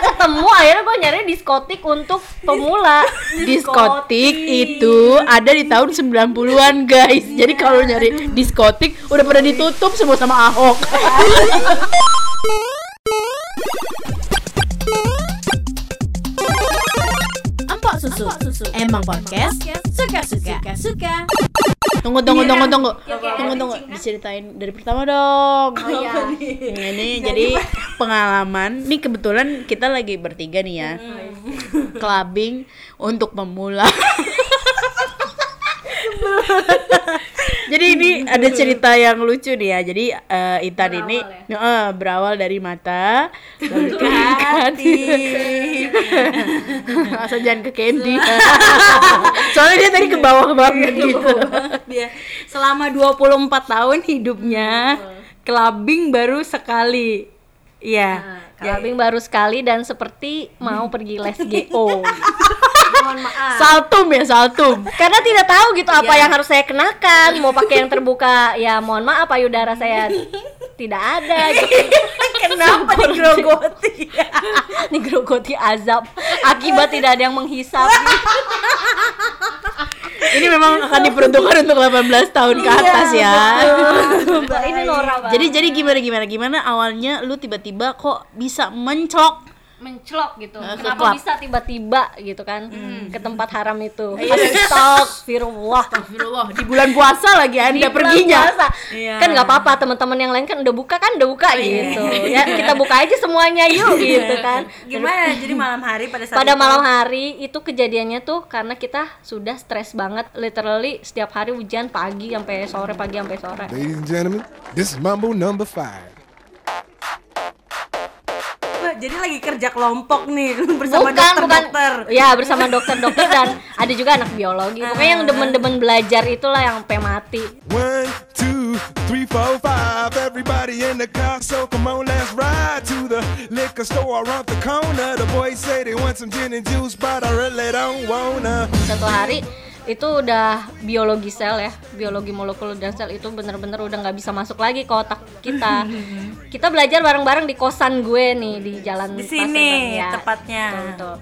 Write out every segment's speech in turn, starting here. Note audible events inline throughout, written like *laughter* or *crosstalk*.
ketemu akhirnya gue nyari diskotik untuk pemula. Diskotik. Itu ada di tahun 90-an guys. Jadi kalau nyari diskotik udah pada ditutup semua sama Ahok. Empok susu. Emang podcast suka-suka. Suka. Tunggu tunggu tunggu tunggu. Oke. tunggu tunggu. diceritain dari pertama dong. Oh iya. Ini jadi pengalaman. Ini kebetulan kita lagi bertiga nih ya. Clubbing untuk pemula *laughs* jadi ini ada cerita yang lucu nih ya. Jadi eh, Intan ini eh, berawal dari mata lalu ke hati. *laughs* Asal jangan ke Candy *laughs* soalnya dia tadi ke bawah banget gitu. dia. Selama 24 tahun hidupnya clubbing baru sekali. Iya. Clubbing baru sekali dan seperti mau pergi les GO. *laughs* Mohon maaf. saltum ya saltum Karena tidak tahu gitu apa yang harus saya kenakan, mau pakai yang terbuka, ya mohon maaf payudara saya tidak ada gitu. *laughs* Kenapa digrogoti? *laughs* Digerogoti azab akibat tidak ada yang menghisap. *laughs* ini memang akan diperuntukkan untuk 18 tahun ke atas ya Ini Nora banget. jadi jadi gimana gimana gimana awalnya lu tiba-tiba kok bisa mencok mencelok gitu. Ke Kenapa bisa tiba-tiba gitu kan ke tempat haram itu? Astagfirullah. Astagfirullah di bulan puasa lagi anda Di bulan perginya puasa. Iya. Kan nggak apa-apa teman-teman yang lain kan udah buka kan udah buka gitu. Ya kita buka aja semuanya yuk gitu kan. Gimana? Jadi malam hari pada saat Pada itu- malam hari itu kejadiannya tuh karena kita sudah stres banget literally setiap hari hujan pagi sampai sore pagi sampai sore. Ladies and gentlemen, this is Mambo number five. Jadi lagi kerja kelompok nih *laughs* bersama bukan dokter-dokter. bukan ya bersama dokter-dokter dan *laughs* ada juga anak biologi pokoknya yang demen-demen belajar itulah yang sampai mati One, two, three, four, five. Everybody in the car, so come on, let's ride to the liquor store around the corner. The boys say they want some gin and juice, but I really don't wanna. satu hari itu udah biologi sel ya biologi molekul dan sel itu bener-bener udah nggak bisa masuk lagi ke otak kita *laughs* kita belajar bareng-bareng di kosan gue nih di jalan Di sini, ya. tepatnya. Betul, betul.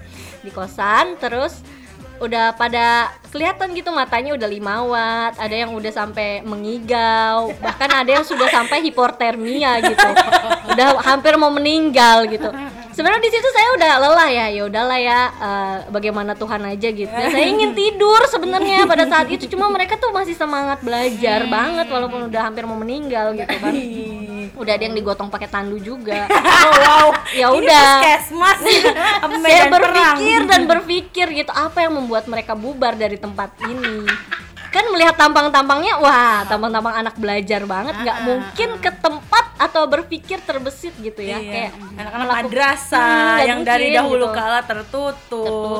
di kosan terus udah pada kelihatan gitu matanya udah lima watt ada yang udah sampai mengigau bahkan ada yang sudah sampai hipotermia gitu *laughs* udah hampir mau meninggal gitu sebenarnya di situ saya udah lelah ya ya udahlah ya eh, bagaimana Tuhan aja gitu. Saya ingin tidur sebenarnya pada saat itu cuma mereka tuh masih semangat belajar banget walaupun udah hampir mau meninggal gitu kan. Udah ada yang digotong pakai tandu juga. *laughs* Oh, wow. ya udah. puskesmas. *laughs* Saya perang? berpikir dan berpikir gitu apa yang membuat mereka bubar dari tempat ini? Kan melihat tampang-tampangnya wah tampang-tampang anak belajar banget. Nggak mungkin ke tempat atau berpikir terbesit gitu ya Iya. kayak anak-anak madrasah Hmm, yang dari mungkin dahulu gitu. kala tertutup,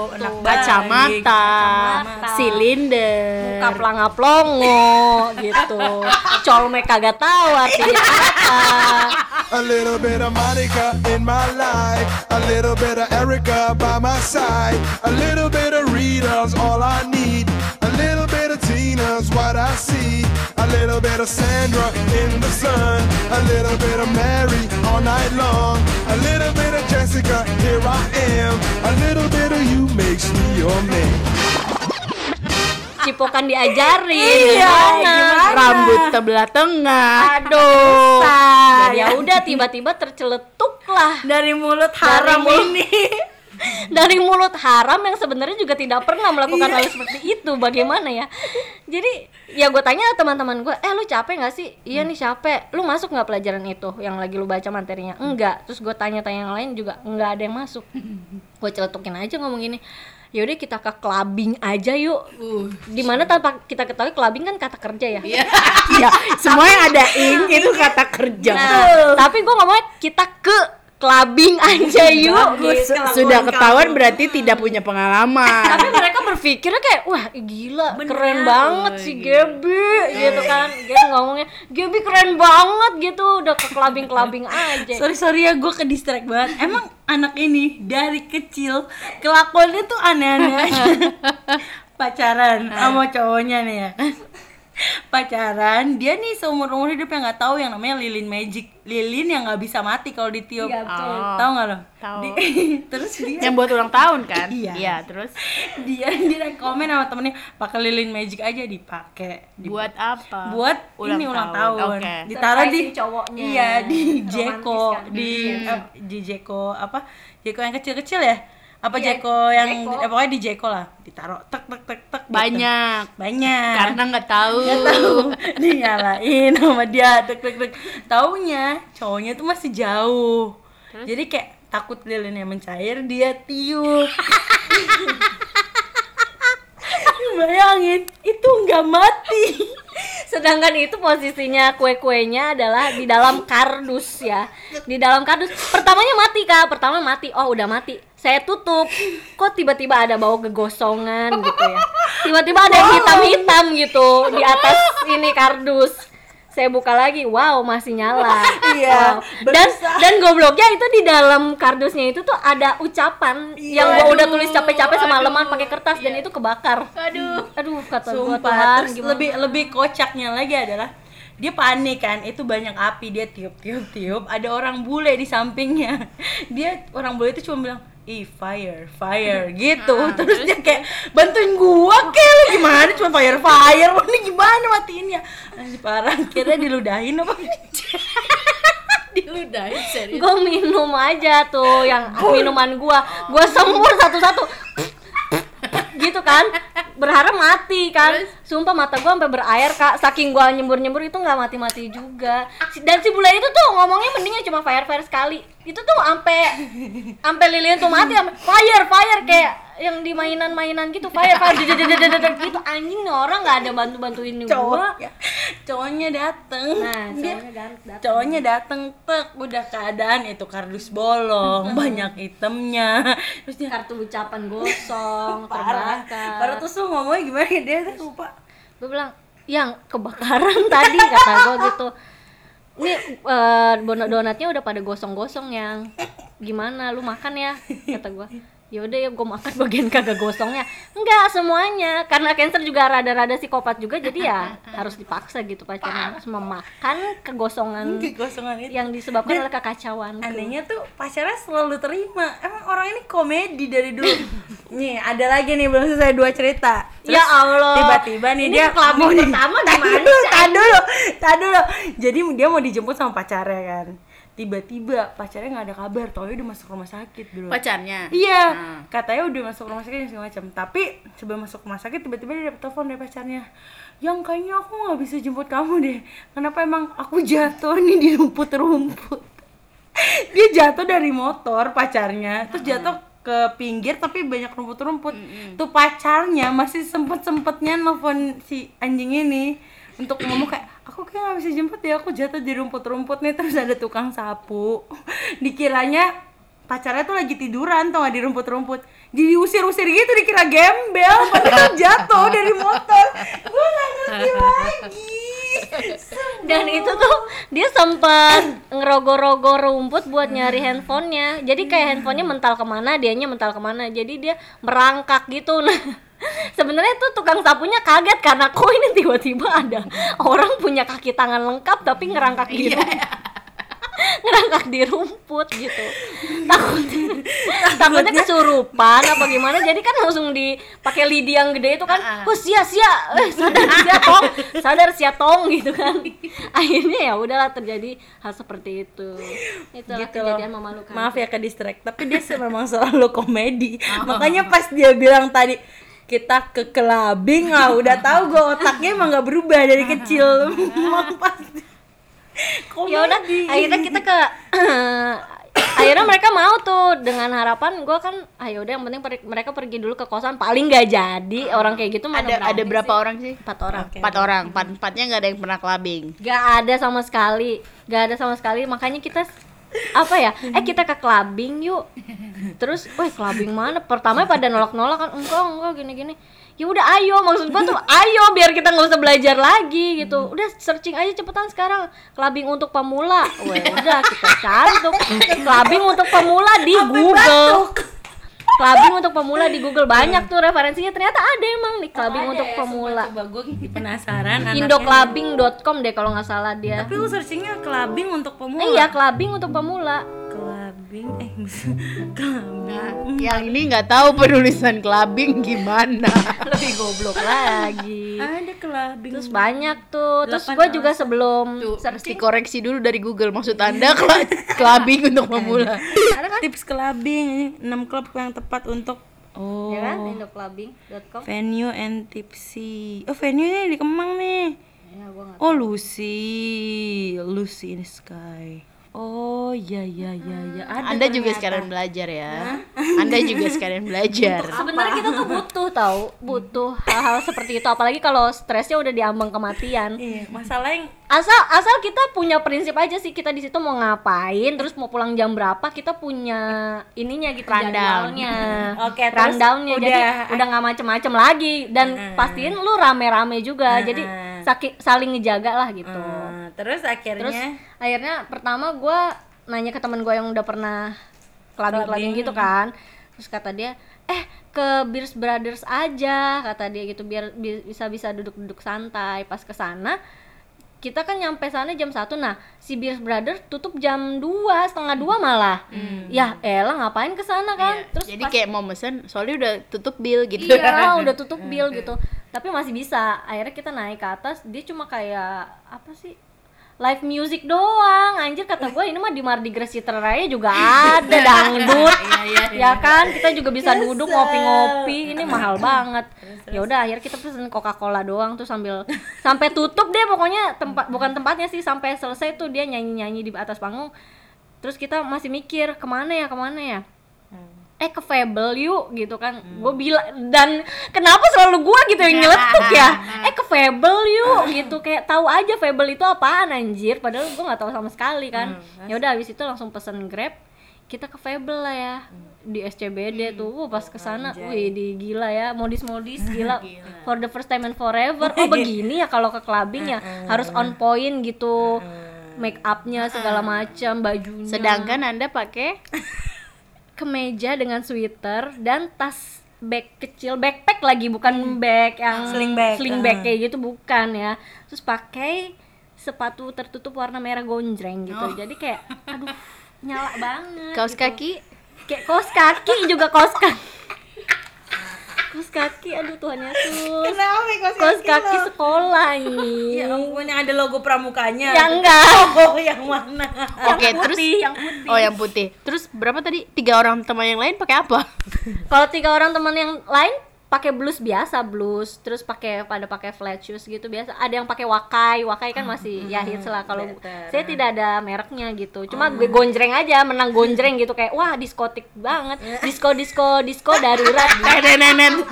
Tertutup. anak kacamata Kacamata. silinder muka pelanga-plongo *laughs* gitu colmek kagak tahu artinya apa A little bit of Monica in my life, a little bit of Erica by my side, a little bit of Rita's all I need, a little bit of Tina's what I see, a little bit of Sandra in the sun, a little bit of Mary all night long, a little bit of Jessica, here I am, a little bit of you makes me your man. cipokan diajarin. Iya, gimana? rambut sebelah tengah. Aduh. Dan ya udah tiba-tiba terceletuk lah dari mulut haram mulut- ini. Dari mulut haram yang sebenarnya juga tidak pernah melakukan hal seperti itu bagaimana ya? Jadi ya gue tanya teman-teman gue eh lu capek nggak sih? Iya nih capek. Lu masuk nggak pelajaran itu yang lagi lu baca materinya? Enggak. Terus gue tanya-tanya yang lain juga enggak ada yang masuk. Gue celetukin aja ngomong gini yaudah kita ke clubbing aja yuk. Di mana tanpa kita ketahui clubbing kan kata kerja ya? Ya semua yang ada ing itu kata kerja. Nah, tapi gue ngomongnya kita ke clubbing *laughs* aja yuk. gitu. kelakuan sudah ketahuan berarti tidak punya pengalaman. Tapi mereka berpikirnya kayak wah gila keren banget si Gaby gitu kan. Dia ngomongnya Gaby keren banget gitu. Udah ke clubbing clubbing *laughs* aja. Sorry sorry ya gue ke distract banget. Emang anak ini dari kecil kelakuannya tuh aneh-aneh aja. *laughs* Pacaran sama cowoknya nih ya. Pacaran dia nih seumur umur hidupnya nggak tahu yang namanya lilin magic lilin yang nggak bisa mati kalau ditiup Iya, betul. Oh. tahu nggak lo Tahu. Di- *laughs* terus dia Yang buat ulang tahun kan? Iya. terus dia *laughs* dia komen sama temennya pakai lilin magic aja dipakai Di- buat apa? buat Ulang ini ulang tahun. tahun, Oke. ditaruh di cowoknya. iya di Romantis Jeko kan. di Hmm. eh, di Jeko apa Jeko yang kecil-kecil ya apa Iya, Jeko yang Jeko. eh, pokoknya di Jeko lah ditaruh tek tek tek tek gitu. Banyak. banyak Karena nggak tahu. tahu *laughs* dinyalain sama dia tek tek tek taunya cowoknya tuh masih jauh jadi kayak takut lilinnya mencair dia tiup *laughs* bayangin itu nggak mati *laughs* Sedangkan itu posisinya kue-kuenya adalah di dalam kardus ya. Di dalam kardus. Pertamanya mati Kak, pertama mati. Oh, udah mati. Saya tutup. Kok tiba-tiba ada bau kegosongan gitu ya. Tiba-tiba ada hitam-hitam gitu di atas ini kardus. Saya buka lagi, wow masih nyala. *laughs* Iya, Wow. Dan dan gobloknya itu di dalam kardusnya itu tuh ada ucapan yang gua udah tulis capek-capek semalaman pakai kertas dan itu kebakar. Aduh. Aduh, kata gua Sumpah, Tuhan, terus gimana? lebih lebih kocaknya lagi adalah dia panik kan, itu banyak api dia tiup tiup tiup, ada orang bule di sampingnya. *laughs* Dia orang bule itu cuma bilang, "Ih, fire, fire." *laughs* gitu. terus dia kayak bantuin gua kayak lu gimana cuma fire fire. *laughs* Ini gimana matiin ya? Anjir parah, kira diludahin apa? *laughs* Diludahin serius. gue minum aja tuh yang minuman gua gua semur satu-satu gitu kan berharap mati kan sumpah mata gua sampai berair kak saking gua nyembur-nyembur itu nggak mati-mati juga Si- dan si bule itu tuh ngomongnya mendingnya cuma fire fire sekali itu tuh sampai sampai lilin tuh mati sampai fire fire kayak yang di mainan-mainan gitu fire fire gitu. Anjing nih orang nggak ada bantu bantuin gua. Cowok, cowoknya dateng. nah cowoknya datang. cowoknya dateng tek udah keadaan itu kardus bolong banyak itemnya. Terus dia kartu ucapan gosong *laughs* parah. terbakar. Parah terus lu ngomongnya gimana dia tuh lupa. Gue bilang yang kebakaran *laughs* tadi kata gue gitu ini eh, donat donatnya udah pada gosong-gosong yang. Gimana? Lu makan ya kata gue ya udah ya gue makan *laughs* bagian kagak gosongnya. Enggak semuanya. Karena cancer juga rada-rada psikopat juga jadi ya *laughs* harus dipaksa gitu pacarnya harus memakan kegosongan kekosongan itu. yang disebabkan Dan oleh kekacauan anehnya tuh pacarnya selalu terima. Emang orang ini komedi dari dulu. *laughs* Nih ada lagi nih belum selesai dua cerita. Ya Allah. tiba-tiba nih Ini dia di- pertama gimana dulu, tahan dulu dulu. Jadi dia mau dijemput sama pacarnya kan tiba-tiba pacarnya nggak ada kabar tau udah masuk rumah sakit dulu Pacarnya. Iya, Nah. katanya udah masuk rumah sakit dan segala macam. Tapi sebelum masuk rumah sakit tiba-tiba dia dapet telepon dari pacarnya. Yang kayaknya aku nggak bisa jemput kamu deh. Kenapa emang aku jatuh nih di rumput-rumput. *laughs* dia jatuh dari motor pacarnya, terus jatuh ke pinggir tapi banyak rumput-rumput. Tuh pacarnya masih sempet-sempetnya nelfon si anjing ini untuk ngomong kayak aku kayak nggak bisa jemput ya aku jatuh di rumput-rumput nih terus ada tukang sapu. *laughs* Dikiranya pacarnya tuh lagi tiduran tau gak di rumput-rumput. Jadi usir-usir gitu dikira gembel padahal *laughs* jatuh dari motor. Gue gak ngerti lagi. *laughs* Dan itu tuh dia sempat ngerogoh-rogoh rumput buat nyari handphonenya. Jadi kayak handphonenya mental ke mana dianya mental ke mana. Jadi dia merangkak gitu. Nah sebenarnya tuh tukang sapunya kaget karena kok ini tiba-tiba ada orang punya kaki tangan lengkap tapi ngerangkak di rumput. *laughs* Ngerangkak di rumput gitu. Takutnya takutnya. kesurupan apa gimana? Jadi kan langsung dipakai lidi yang gede itu kan oh sia sia. Eh, sadar sia tong. Sadar sia tong gitu kan. Akhirnya ya udahlah terjadi hal seperti itu. Itu gitu kejadian memalukan. Maaf ya ke distract tapi dia memang selalu komedi. *laughs* Makanya pas dia bilang tadi kita ke kelabing ah udah tahu gue otaknya emang gak berubah dari kecil *laughs* emang pasti ya udah akhirnya kita ke *clears throat* akhirnya mereka mau tuh dengan harapan gue kan ayo udah yang penting per- mereka pergi dulu ke kosan paling nggak jadi orang kayak gitu mana Ada ada berapa sih. orang sih? empat orang Empat orang. Empat empatnya nggak ada yang pernah clubbing. Gak ada sama sekali, gak ada sama sekali. Makanya kita apa ya? Eh kita ke clubbing yuk. Terus, wah clubbing mana? Pertama pada nolak-nolak kan, enggak enggak gini-gini. Ya udah ayo, maksud gua tuh ayo biar kita nggak usah belajar lagi gitu. Udah searching aja cepetan sekarang clubbing untuk pemula. Wah udah kita cari tuh clubbing untuk pemula di Google. Clubbing untuk pemula di Google. Banyak tuh referensinya. Ternyata ada emang nih clubbing untuk pemula. Coba gue penasaran. indoclubbing.com deh kalau nggak salah dia. Tapi lu searchingnya clubbing untuk pemula. Eh, iya clubbing untuk pemula Clubbing, eh *laughs* clubbing. Nah, yang ini nggak tahu penulisan clubbing gimana. *laughs* lebih goblok lagi Ada clubbing. terus banyak tuh terus gue juga sebelum Tuh, mesti koreksi dulu dari Google maksud Anda cl- *laughs* clubbing untuk pemula. tips clubbing, 6 klub yang tepat untuk Oh. ya kan indoclubbing.com Venue and tipsy. Oh, venue-nya di Kemang nih. ya gue nggak Oh, Lucy. Lucy in the sky. Oh, iya iya iya iya. Ada Anda juga sekalian belajar ya. Anda juga *laughs* sekalian belajar. sebenarnya kita tuh butuh tahu butuh hal-hal seperti itu apalagi kalau stresnya udah diambang kematian Iya, masalah yang asal asal kita punya prinsip aja sih kita di situ mau ngapain terus mau pulang jam berapa kita punya ininya gitu Rundown. jadwalnya. *laughs* Oke, terus rundownnya. Jadi udah- udah nggak macem-macem lagi. Dan pastiin lu rame-rame juga. Jadi saki- saling ngejaga lah gitu. Eh, terus akhirnya? Terus akhirnya pertama gua nanya ke teman gue yang udah pernah clubbing gitu kan. Terus kata dia eh ke Beers Brothers aja kata dia gitu biar bi- bisa bisa duduk-duduk santai. Pas ke sana kita kan nyampe sana jam satu. Nah si Beers Brothers tutup jam dua setengah dua malah. Ya elah ngapain ke sana kan? Terus Jadi pas- kayak mau mesen, soalnya udah tutup bill gitu. iya *laughs* udah tutup bill gitu. Tapi masih bisa. Akhirnya kita naik ke atas dia cuma kayak apa sih live music doang. Anjir kata gue ini mah di Mardi Gras Citra Raya juga *laughs* ada dangdut. Ya kan? Kita juga bisa duduk ngopi-ngopi. Ini mahal banget. Ya udah akhirnya kita pesen Coca Cola doang tuh sambil sampai tutup deh pokoknya tempat bukan tempatnya sih sampai selesai tuh dia nyanyi-nyanyi di atas panggung. Terus kita masih mikir ke mana ya ke mana ya eh ke Fable yuk gitu kan. Gue bilang dan kenapa selalu gue gitu yang nyeletuk ya? eh ke Fable yuk gitu. Kayak tahu aja Fable itu apaan anjir. Padahal gue nggak tahu sama sekali kan. Ya udah habis itu langsung pesen Grab kita ke Fable lah ya di SCBD tuh. Wah, pas ke sana wih di gila ya modis-modis *laughs* gila. For the first time and forever. Oh begini ya kalau ke clubbing ya *laughs* harus on point gitu. *laughs* Make upnya segala macam bajunya. Sedangkan Anda pakai kemeja dengan sweater dan tas bag kecil backpack lagi bukan bag yang Sling bag, sling ah. bag kayak gitu bukan ya. Terus pakai sepatu tertutup warna merah gonjreng gitu. Jadi kayak aduh nyala *laughs* banget kaos gitu. kaki? Kayak kaos kaki juga kaos kaki kaos kaki aduh Tuhan Yesus Kenapa kaos kaos kaki sekolah *laughs* ini Ya ampun yang ada logo pramukanya. ya enggak *laughs* Oh, yang mana? Oke, terus putih, yang putih. Oh, yang putih. Terus berapa tadi? Tiga orang teman yang lain pakai apa? Kalau tiga orang teman yang lain pakai blus biasa blus terus pakai pada pakai flat shoes gitu biasa. Ada yang pakai wakai wakai kan masih ya hits lah kalau saya tidak ada mereknya gitu. Cuma gue gonjreng aja menang gonjreng gitu kayak wah diskotik banget *laughs* disko disko disko darurat. *laughs* Nenen.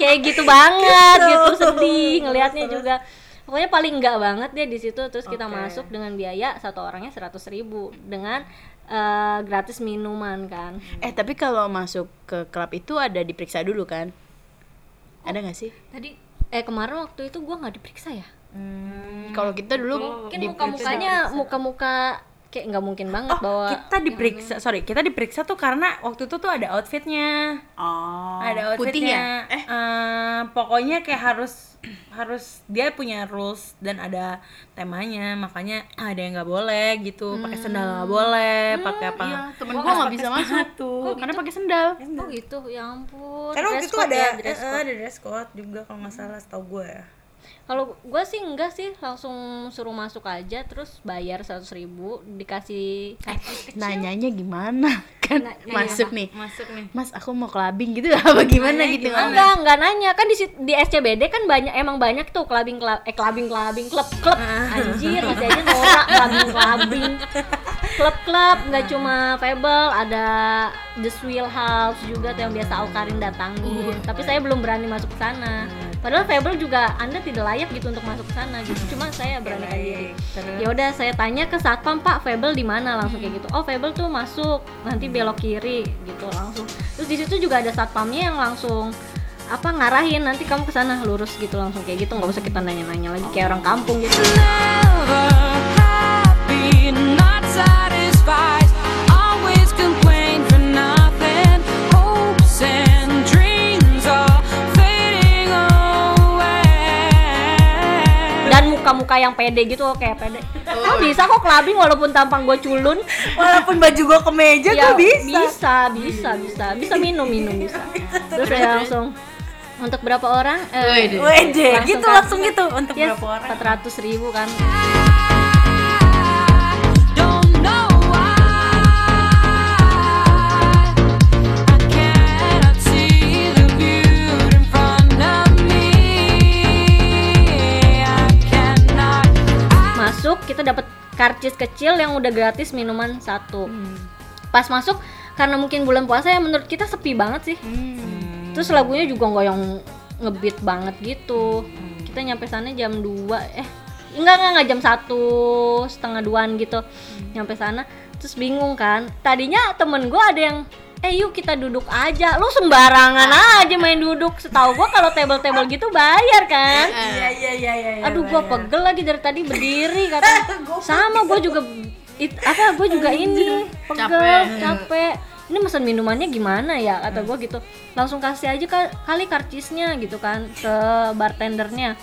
kayak gitu banget gitu. sedih ngelihatnya juga. Pokoknya paling enggak banget deh di situ terus kita masuk dengan biaya satu orangnya seratus ribu dengan eh, gratis minuman kan. Eh, tapi kalau masuk ke klub itu ada diperiksa dulu kan? Ada nggak sih? tadi eh kemarin waktu itu gua nggak diperiksa ya Kalau kita dulu mungkin muka mukanya muka muka kayak nggak mungkin banget bahwa Kita diperiksa, sorry, kita diperiksa tuh karena waktu itu tuh ada outfitnya. Oh, ada putih outfitnya. ya? Eh, Eh, pokoknya kayak harus harus dia punya rules dan ada temanya makanya ada yang nggak boleh gitu pakai sendal nggak boleh pakai apa iya, temen gua nggak bisa masuk. tuh Karena pakai sendal. oh gitu ya ampun karena waktu Dress itu ada ya, dress eh, code. ada dress code juga kalau nggak salah setahu gue ya kalau gua sih enggak sih langsung suruh masuk aja terus bayar seratus ribu dikasih kartu kecil. Nanyanya gimana? *laughs* Kan Na- masuk nih. masuk nih. Mas, aku mau clubbing gitu *laughs* apa gimana gitu? Ah, enggak enggak nanya. Kan di di SCBD kan banyak emang banyak tuh clubbing club eh clubbing clubbing klub klub anjir masih aja norak clubbing clubbing. Klub klub nggak cuma Fable ada The Swill House juga tuh yang biasa Aukarin datangin. Tapi saya belum berani masuk ke sana padahal Fable juga anda tidak layak gitu untuk masuk ke sana gitu. Cuma saya berani diri. ya udah saya tanya ke satpam pak Fable di mana? Langsung kayak gitu. Oh Fable tuh masuk nanti belok kiri gitu langsung. Terus di situ juga ada satpamnya yang langsung apa ngarahin nanti kamu ke sana lurus gitu langsung kayak gitu. Nggak usah kita nanya-nanya lagi kayak orang kampung gitu. Never happy, not satisfied. Yang pede gitu kayak pede. Oh. Bisa kok clubbing walaupun tampang gue culun. Walaupun baju gua kemeja ya tuh bisa. bisa bisa bisa. Bisa minum minum bisa. *laughs* Terus saya langsung untuk berapa orang eh, Wede. Gitu langsung gitu untuk yes, berapa orang? 400 ribu kan kita dapat karcis kecil yang udah gratis minuman satu. Pas masuk karena mungkin bulan puasa ya menurut kita sepi banget sih. Terus lagunya juga nggak yang ngebeat banget gitu. Kita nyampe sana jam 2 eh enggak enggak, enggak jam satu setengah duaan gitu. Nyampe sana terus bingung kan. Tadinya temen gue ada yang eh yuk kita duduk aja. Lu sembarangan aja main duduk. Setahu gua kalau table-table gitu bayar kan? Iya iya iya iya. iya, aduh gua bayar. pegel lagi dari tadi berdiri *laughs* kata. Sama gua juga it, apa gua juga ini pegel Capek. capek. Ini pesan minumannya gimana ya kata gua gitu. Langsung kasih aja ka- kali karcisnya gitu kan ke bartendernya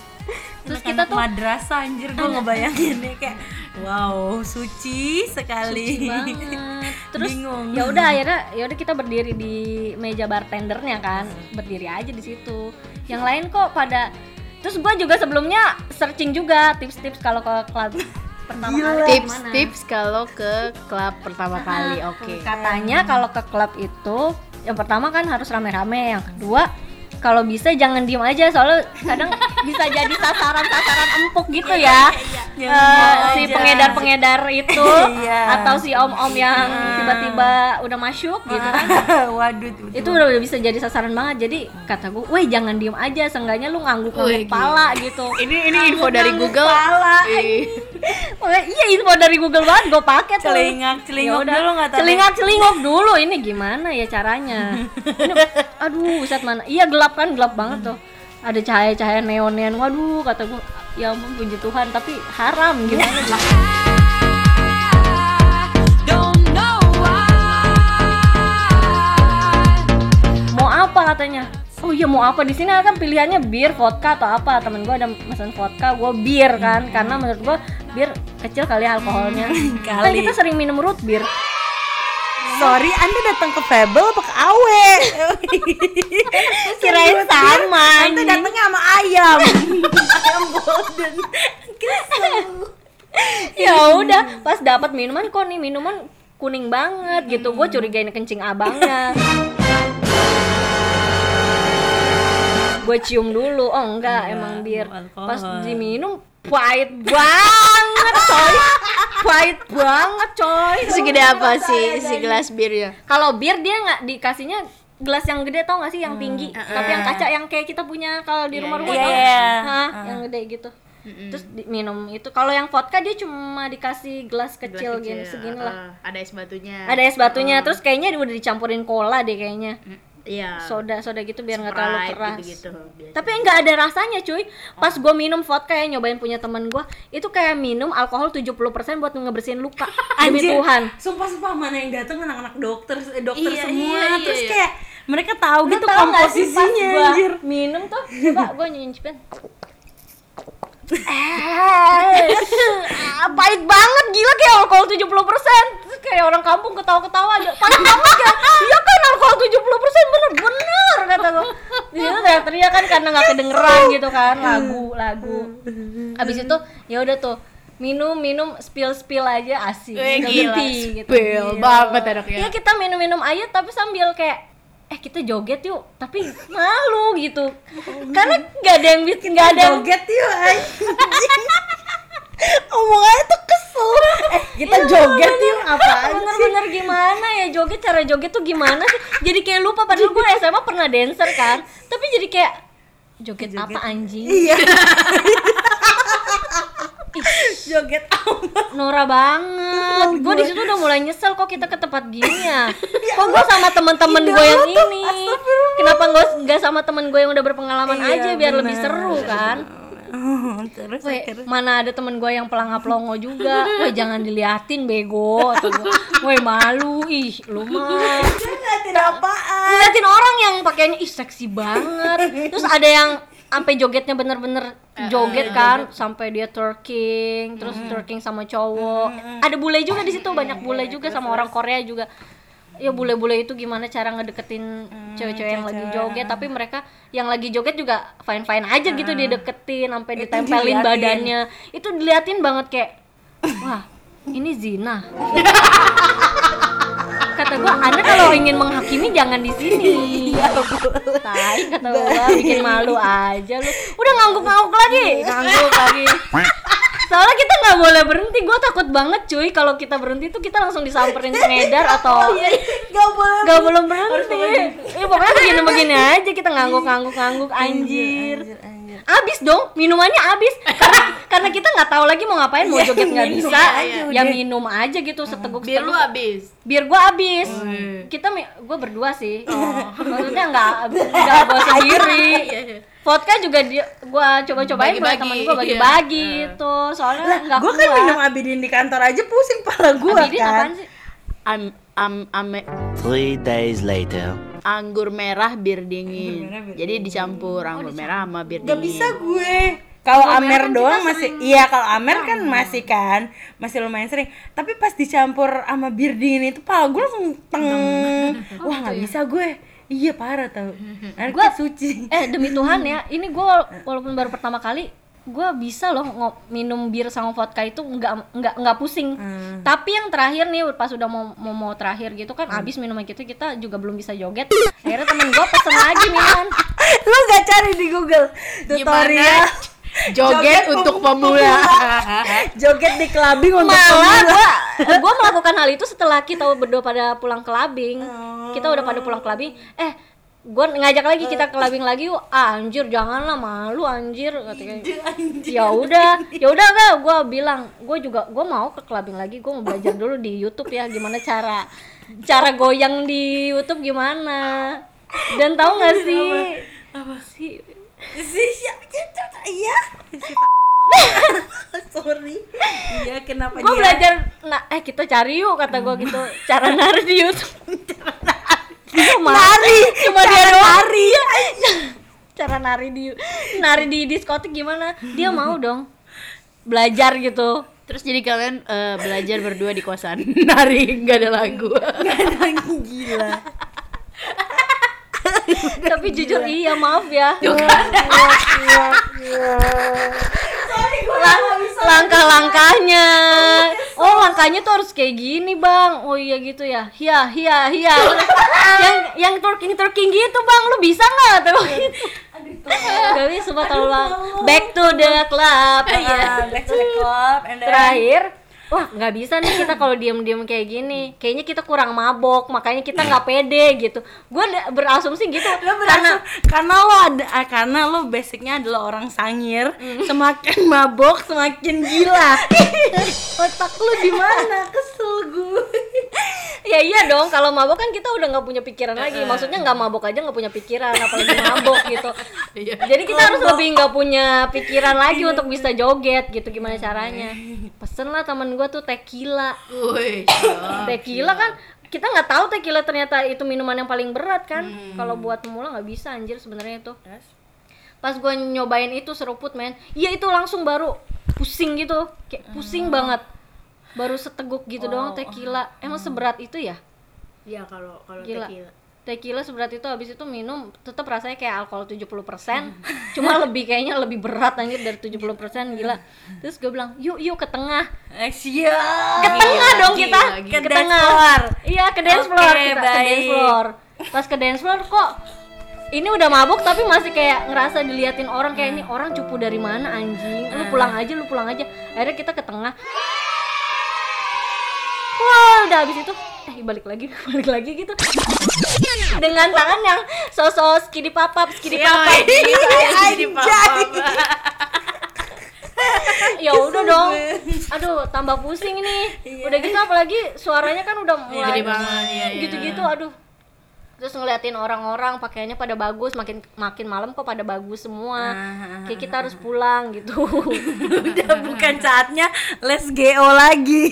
terus kita tuh madrasah anjir gua ngebayanginnya kayak wow suci sekali. suci banget terus Bingung. ya udah akhirnya ya udah kita berdiri di meja bartendernya kan berdiri aja di situ yang lain kok pada terus gua juga sebelumnya searching juga tips-tips kalau ke klub pertama kali gimana. Tips-tips kalau ke klub pertama kali. Oke. katanya kalau ke klub itu yang pertama kan harus rame-rame yang kedua kalau bisa jangan diem aja soalnya kadang bisa jadi sasaran-sasaran empuk gitu ya Eh, si aja. pengedar-pengedar itu *laughs* Iya. atau si om-om yang tiba-tiba udah masuk gitu kan *laughs* Waduh tuh. itu udah bisa jadi sasaran banget jadi kata gue, weh jangan diem aja, seenggaknya lu ngangguk-ngangguk kepala gitu. *laughs* Ini ini info dari Google. Pala. Iya info dari Google banget, gue pakai tuh. Celingak, celinguk Yaudah, dulu nggak tahu. Celingak, celinguk dulu. Ini gimana ya caranya? Ini, aduh, buset mana? Iya gelap kan, gelap banget tuh. Ada cahaya-cahaya neon-neon. Waduh, kata gue, ya ampun puji Tuhan, tapi haram gimana? *laughs* Why. mau apa katanya oh iya mau apa di sini kan pilihannya bir vodka atau apa temen gue ada pesan vodka gue bir kan karena menurut gue bir kecil kali ya alkoholnya kan kali. kita sering minum root beer Sorry, Anda datang ke Fable apa ke Awe? kirain sama Anda datangnya sama ayam. ayam golden. ya udah pas dapat minuman kok nih minuman kuning banget gitu. Gue curiga ini kencing abangnya. Gue cium dulu. Oh enggak emang bir pas diminum pahit banget coy. Pahit banget coy. Segede apa sih si gelas birnya? kalau bir dia nggak dikasihnya gelas yang gede tau gak sih? Yang tinggi. Tapi yang kaca yang kayak kita punya kalau di rumah-rumah iya, tau? iya. Hah, yang gede gitu. Terus di- minum itu. Kalau yang vodka dia cuma dikasih gelas kecil, gini segini lah. Uh, ada es batunya. ada es batunya. Terus kayaknya udah dicampurin cola deh kayaknya Iya. soda soda gitu biar nggak terlalu keras gitu-gitu. Biasa. tapi nggak ada rasanya cuy pas gue minum vodka ya nyobain punya temen gue itu kayak minum alkohol 70% buat ngebersihin luka *laughs* demi Anjir. Tuhan Sumpah sumpah mana yang datang anak-anak dokter eh, dokter Iya, semua. iya, iya, Terus iya. kayak mereka tahu Lu gitu tau nggak sih pas komposisinya gua anjir. minum tuh coba gue nyicipin Eh, ah, *laughs* pahit banget gila kayak alkohol 70% Terus kayak orang kampung ketawa-ketawa aja. Pahit banget ya iya kan alkohol 70% bener-bener kata gue di situ teriak-teriak kan karena nggak kedengeran gitu kan lagu lagu. Abis itu ya udah tuh minum minum spill spill aja asik. Eh, berhenti gitu. Spill banget anaknya. Iya kita minum-minum air tapi sambil kayak eh kita joget yuk tapi malu gitu karena nggak ada yang bisa nggak ada yang Joget yuk anjing. *laughs* Omongannya tuh kesel. Eh, kita joget yuk sih? bener-bener gimana ya joget cara joget tuh gimana sih jadi kayak lupa padahal gue SMA pernah dancer kan tapi jadi kayak joget, apa anjing Iya. *laughs* joget amat. Nora banget. Gue di situ udah mulai nyesel kok kita ke tempat gini ya. Kok gue sama temen-temen gue yang ini. Kenapa gue nggak sama temen gue yang udah berpengalaman Iya, aja biar lebih benar. seru kan? Oh, terus Weh, akhirnya mana ada temen gue yang pelangap longo juga. Weh jangan diliatin bego. Weh malu ih lu mah. Ngeliatin apaan? Ngeliatin orang yang pakaiannya ih seksi banget. Terus ada yang sampai jogetnya bener-bener joget kan sampai dia twerking terus twerking sama cowok. Ada bule juga di situ banyak bule juga sama orang Korea juga. Ya bule-bule itu gimana cara ngedeketin cewek-cewek yang lagi joget. Tapi mereka yang lagi joget juga fine-fine aja gitu dideketin sampai ditempelin diliatin. badannya. Itu diliatin banget kayak wah ini zina *laughs* kata gua anda kalau ingin menghakimi jangan di sini. Tai kata gua bikin malu aja lu. Udah ngangguk-ngangguk lagi. Ngangguk lagi *laughs* soalnya kita nggak boleh berhenti. Gue takut banget cuy. Kalau kita berhenti tuh kita langsung disamperin ngedar *laughs* atau Gak boleh. Gak belum berhenti. Ya pokoknya begini-begini *laughs* aja. Kita ngangguk-ngangguk-ngangguk anjir. Abis dong, minumannya abis. Karena karena kita nggak tahu lagi mau ngapain, mau joget nggak minum. bisa, aja ya minum aja gitu seteguk biar lu habis Biar gua abis. Kita gue berdua sih. Maksudnya nggak nggak gua sendiri. *laughs* Vodka juga dia gua coba-cobain buat Bagi-bagi, temen gua bagi-bagi itu. Soalnya nggak Gue kan minum abidin di kantor aja pusing pala gue Abidin kan. apaan sih? am am ame Three days later. anggur merah bir dingin merah, bir jadi dicampur anggur merah sama bir Gak dingin bisa gue. Kalau Amer kan doang masih iya kalau Amer kan masih kan masih lumayan sering. Tapi pas dicampur sama bir dingin itu pala gue langsung teng. Wah nggak bisa gue. Iya parah tau. Akhirnya Gua- kita suci. eh demi Tuhan ya ini gue walaupun baru pertama kali gue bisa loh ngo- minum bir sama vodka itu nggak nggak nggak pusing. Tapi yang terakhir nih pas udah mau mau, mau terakhir gitu kan abis minuman gitu kita juga belum bisa joget. Akhirnya temen gue pesen lagi minuman *laughs* Lu gak cari di Google tutorial joget untuk pemula. *laughs* joget di clubbing untuk malah pemula. gue gue melakukan hal itu setelah kita berdua pada pulang ke labing kita udah pada pulang ke labing eh gue ngajak lagi kita ke labing lagi yuk. Ah, anjir janganlah malu anjir katanya ya udah ya udah enggak gue bilang gue juga gue mau ke clubbing lagi. Gue mau belajar dulu di YouTube ya gimana cara cara goyang di YouTube gimana. Dan tahu nggak sih? Apa sih? Si siapa Iya. *laughs* Sorry. Iya kenapa gue belajar nah eh kita cari yuk kata gue gitu. Cara nari di YouTube. Cuma nari. Cuma dia nari. Cara nari di nari di diskotik gimana? Dia mau dong. Belajar gitu. Terus jadi kalian eh, belajar berdua di kosan. *laughs* Nari nggak ada lagu. Gila. *laughs* tapi jujur iya. maaf ya. Lang- langkah-langkahnya oh langkahnya tuh harus kayak gini bang. Oh iya gitu ya. Hia hia hia. Yang yang twerking twerking gitu bang. Lu bisa nggak? Tuh. Gitu sumpah terlalu back to the club. Back to the club. Terakhir wah nggak bisa nih kita kalau diem-diem kayak gini. Kayaknya kita kurang mabok makanya kita nggak pede gitu. Gue berasumsi gitu Lo karena karena lo ada ah, karena lo basicnya adalah orang sangir. Semakin mabok semakin gila. *laughs* Otak lo di mana? Kesel gue ya iya dong kalau mabok kan kita udah nggak punya pikiran lagi. Maksudnya nggak mabok aja nggak punya pikiran apalagi mabok gitu. Jadi kita harus lebih nggak punya pikiran lagi untuk bisa joget gitu gimana caranya. Pesen lah temen gue tuh tequila. Wih, *laughs* tequila kan kita nggak tahu tequila ternyata itu minuman yang paling berat kan. Kalau buat pemula nggak bisa anjir sebenarnya itu. Pas gue nyobain itu seruput men. Iya itu langsung baru pusing gitu. Kayak pusing banget. Baru seteguk gitu doang tequila. Emang seberat itu ya? Ya kalau kalau tequila tequila seberat itu habis itu minum tetap rasanya kayak alkohol 70% *laughs* cuma lebih kayaknya lebih berat anjir dari 70% gila. Terus gue bilang yuk yuk ke tengah. Eh, siap. Ke tengah dong gila, kita gila. ke Ke dance tengah. floor. iya ke dance Oke, floor kita ke baik. dance floor. Pas ke dance floor kok ini udah mabuk tapi masih kayak ngerasa diliatin orang kayak ini orang cupu dari mana anjing? Lu pulang aja lu pulang aja. Akhirnya kita ke tengah wah udah habis itu. Eh balik lagi *laughs* balik lagi gitu. Dengan tangan yang sosok skidi papap skidi papap ya udah dong. *laughs* Aduh tambah pusing ini. Udah gitu apalagi suaranya kan udah mulai iya, iya. gitu-gitu aduh terus ngeliatin orang-orang pakaiannya pada bagus makin makin malam kok pada bagus semua. Kayak kita harus pulang gitu. *laughs* Udah bukan saatnya let's go lagi.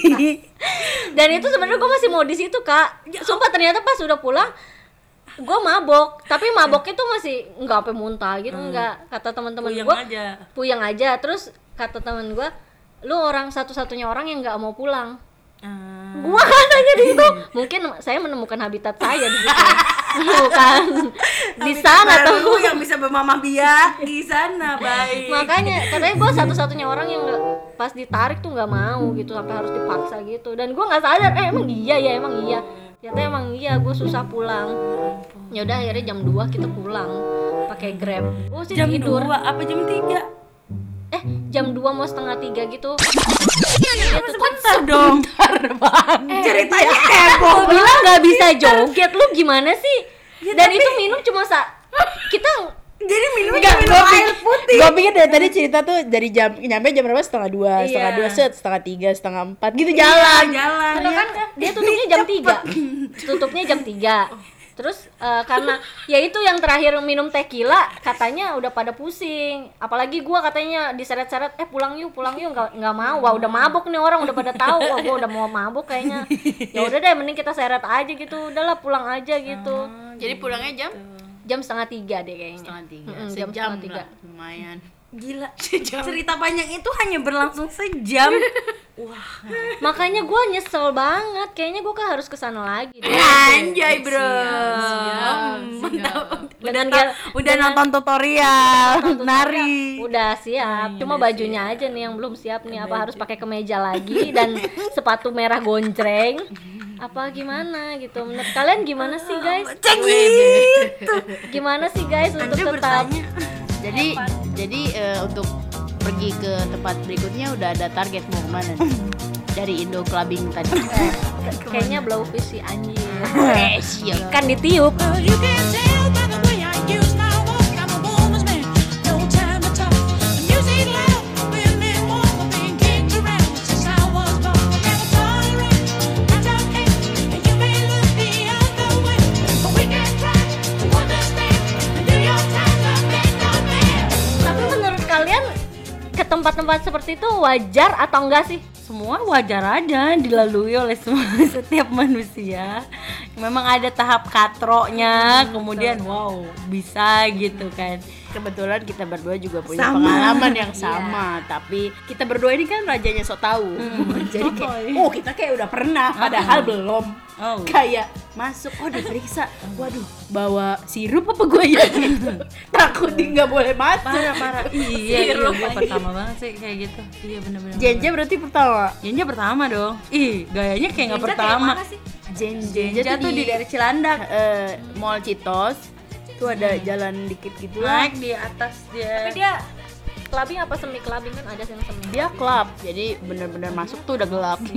*laughs* Dan itu sebenarnya gue masih mau di situ kak. Sumpah ternyata pas udah pulang gue mabok. Tapi maboknya tuh masih nggak sampai muntah gitu nggak. Kata teman-teman gue aja. puyeng aja. Terus kata teman gue lu orang satu-satunya orang yang nggak mau pulang. Ah. gua kan nanya di situ mungkin saya menemukan habitat saya di situ. Menemukan di sana tuh. yang bisa bermama biak di sana baik. Makanya katanya gue satu-satunya orang yang nggak pas ditarik tuh nggak mau gitu sampai harus dipaksa gitu. Dan gue nggak sadar eh emang iya ya emang iya. Ternyata emang iya gue susah pulang. Ya udah akhirnya jam 2 kita pulang pakai grab. Gue sih jam tidur. 2 apa jam 3 eh jam 2 mau setengah tiga gitu. Iya, tuh. Bentar. dong ceritanya heboh Gua bilang nggak bisa joget. Lu gimana sih? Dan itu minum cuma sa kita jadi minum Enggak, minum gue air putih. gue pikir dari tadi cerita tuh dari jam nyampe jam berapa? Setengah dua, Iya. setengah dua set, setengah tiga, setengah empat gitu jalan. jalan. Karena kan dia tutupnya jam 3 tutupnya jam 3 terus eh, karena *laughs* ya itu yang terakhir minum tequila katanya udah pada pusing. Apalagi gua katanya diseret-seret eh pulang yuk pulang yuk. Nggak nggak mau. Wah udah mabuk nih orang udah pada tahu. Wah gua udah mau mabuk kayaknya. Ya udah deh mending kita seret aja gitu. Udahlah pulang aja gitu. Jadi pulangnya jam? Jam setengah tiga deh kayaknya. Setengah tiga, sejam jam setengah tiga. lah, lumayan. Gila. *laughs* Cerita panjang itu hanya berlangsung sejam. *laughs* Makanya gua nyesel banget. Kayaknya gua kan harus ke sana lagi deh. anjay bro. udah Dengan ta- dia- udah nonton tutorial Nonton nari. Udah siap, cuma bajunya aja nih yang belum siap nih. Apa harus pakai kemeja lagi dan sepatu merah goncreng? Apa gimana gitu? Menurut kalian gimana sih guys? cek gitu Gimana sih guys untuk Anda tetap? Jadi jadi eh, untuk pergi ke tempat berikutnya udah ada target mau ke mana? nih? *laughs* Dari Indo Clubbing tadi. *laughs* Kayaknya blowfish sih anjir. Eh. Kan ditiup. Tempat-tempat seperti itu wajar atau enggak sih? semua wajar aja dilalui oleh semua *laughs* setiap manusia. Memang ada tahap katroknya kemudian wow bisa gitu kan Kebetulan kita berdua juga punya Sama. pengalaman yang *laughs* sama, tapi kita berdua ini kan rajanya sok tahu. *laughs* Jadi kayak, oh kita kayak udah pernah, padahal belum. Oh. Kayak masuk, oh diperiksa, waduh bawa sirup apa gue ya? Gitu. *laughs* Takut dia nggak boleh masuk. parah parah iya iya gue pertama banget sih kayak gitu iya bener-bener Jenja berarti pertama. Jenja pertama dong ih gayanya kayak nggak pertama Jenja, Jenja tuh di daerah Cilandak eh, Mall Citos. Tuh ada jalan dikit gitu lah. naik di atas Tapi dia dia clubbing apa semi clubbing kan ada yang semi. Dia klub, jadi bener-bener masuk tuh udah gelap. *laughs*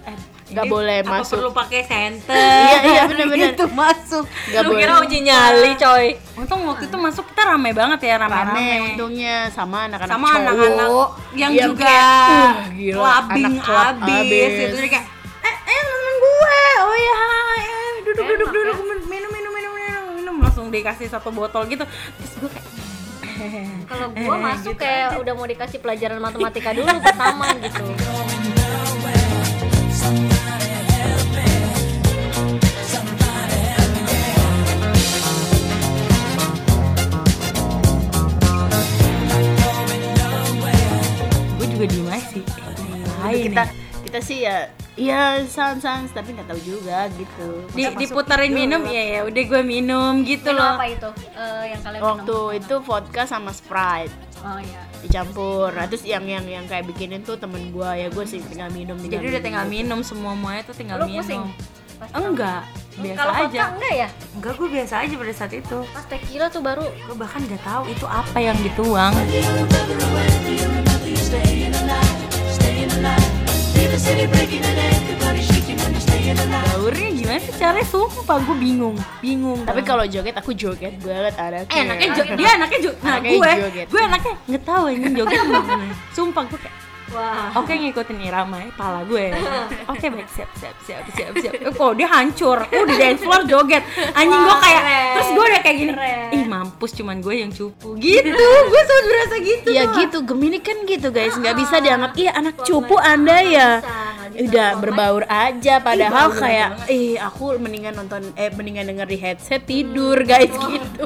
Eh, Nggak ini boleh apa masuk. perlu pakai senter *laughs* Iya, iya, *laughs* bener-bener. itu masuk Nggak Lu boleh. kira uji nyali coy. untung waktu itu masuk kita rame banget ya rame rame-rame untungnya sama anak-anak sama anak-anak yang, yang juga kayak, uh, gila, clubbing anak club abis, abis. jadi kayak eh eh temen gue oh ya eh, duduk duduk duduk minum minum minum minum minum langsung dikasih satu botol gitu. Terus gue kayak *laughs* Kalau gua masuk kayak udah mau dikasih pelajaran matematika dulu pertama gitu. gue juga diem aja sih kita kita sih ya iya sans sans tapi nggak tahu juga gitu. Di, juga. minum ya ya udah gue minum gitu Minum loh. apa itu? Eh, yang kalian waktu minum? itu vodka sama sprite. Oh iya. dicampur. Nah, terus yang yang yang kayak bikinin tuh temen gua. Ya gue sih tinggal minum tinggal jadi udah tinggal minum semua semuanya tuh tinggal Lu minum. pusing? Pas enggak. biasa Kalau vodka aja. enggak ya? enggak gue biasa aja pada saat itu. Pas tequila tuh baru. Gue bahkan nggak tahu itu apa yang dituang Gaurnya gimana sih caranya? Sumpah gue bingung. Bingung. Tapi kalau joget aku joget. Banget anaknya eh anaknya jo- dia anaknya jo- nah Anaknya gue joget. gue anaknya nggak tahu ini joget gimana. *laughs* Sumpah gue kayak wah. Oke ngikutin irama ya, pala gue. *laughs* Oke baik siap siap siap siap siap. Eh, kok dia hancur. Uh di dance floor joget. Anjing gue kayak keren. terus gue udah kayak gini. Keren. Ih mampus cuman gue yang cupu gitu. gue selalu berasa gitu. ya gitu Gemini kan gitu guys nggak bisa dianggap iya anak cupu anda ya Bisa, nggak bisa. udah berbaur aja padahal kayak ih aku mendingan nonton eh mendingan denger di headset tidur guys gitu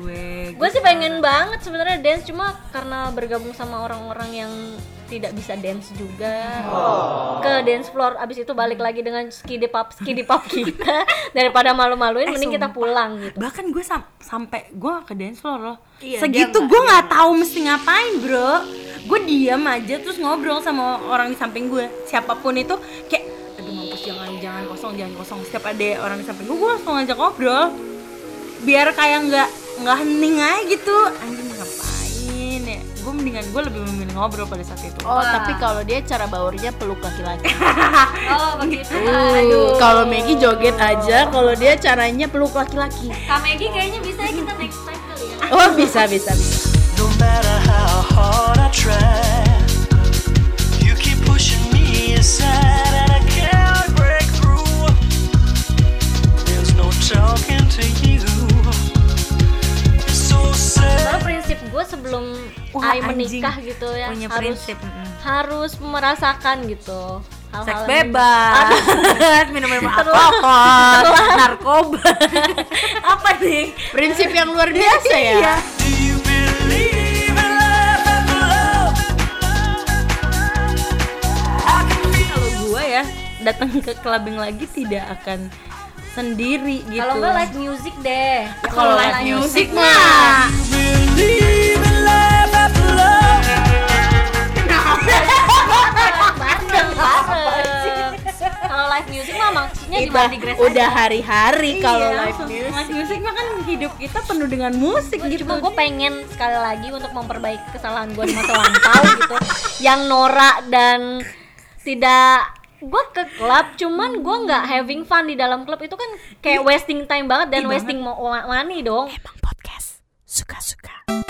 gue gue sih pengen banget sebenarnya dance cuma karena bergabung sama orang-orang yang tidak bisa dance juga. Ke dance floor abis itu balik lagi dengan skidi pop skidi pop *laughs* kita daripada malu-maluin Eh, mending kita sumpah. pulang gitu. Bahkan gue sam- sampai gue ke dance floor loh. Iya, segitu gue nggak tahu mesti ngapain bro. Gue diam aja terus ngobrol sama orang di samping gue. Siapa pun itu kayak aduh mampus jangan jangan kosong jangan kosong. Setiap ada orang di samping gue gue langsung ngajak ngobrol. Biar kayak nggak nggak hening aja gitu. Anjing ngapain ya gue mendingan gue lebih memilih ngobrol pada saat itu. Oh tapi kalau dia cara baurnya peluk laki-laki. *laughs* Oh begitu. Uh, kalau Maggie joget aja kalau dia caranya peluk laki-laki. Kak Maggie kayaknya bisa ya kita next time kali ya. Oh bisa bisa bisa. No matter how hard I try, you keep pushing me aside, gue sebelum Wah, anjing. menikah gitu ya punya harus prinsip harus merasakan gitu hal-hal seks bebas. *laughs* Minum minum Terus- alkohol narkoba. *laughs* Apa nih? Prinsip yang luar biasa ya? I feel kalau gue ya datang ke clubbing lagi tidak akan sendiri gitu. Kalau nggak live music deh. Ya, kalau live music mah. kalau live music mah maksudnya di udah hari-hari kalau Iya, live langsung. music. Live music mah kan hidup kita penuh dengan musik gitu. cuma gue pengen sekali lagi untuk memperbaiki kesalahan gue di masa lampau gitu. *laughs* Yang norak dan tidak gue ke klub cuman gue nggak having fun di dalam klub itu kan kayak wasting time banget dan wasting mo- money dong. Emang podcast suka-suka.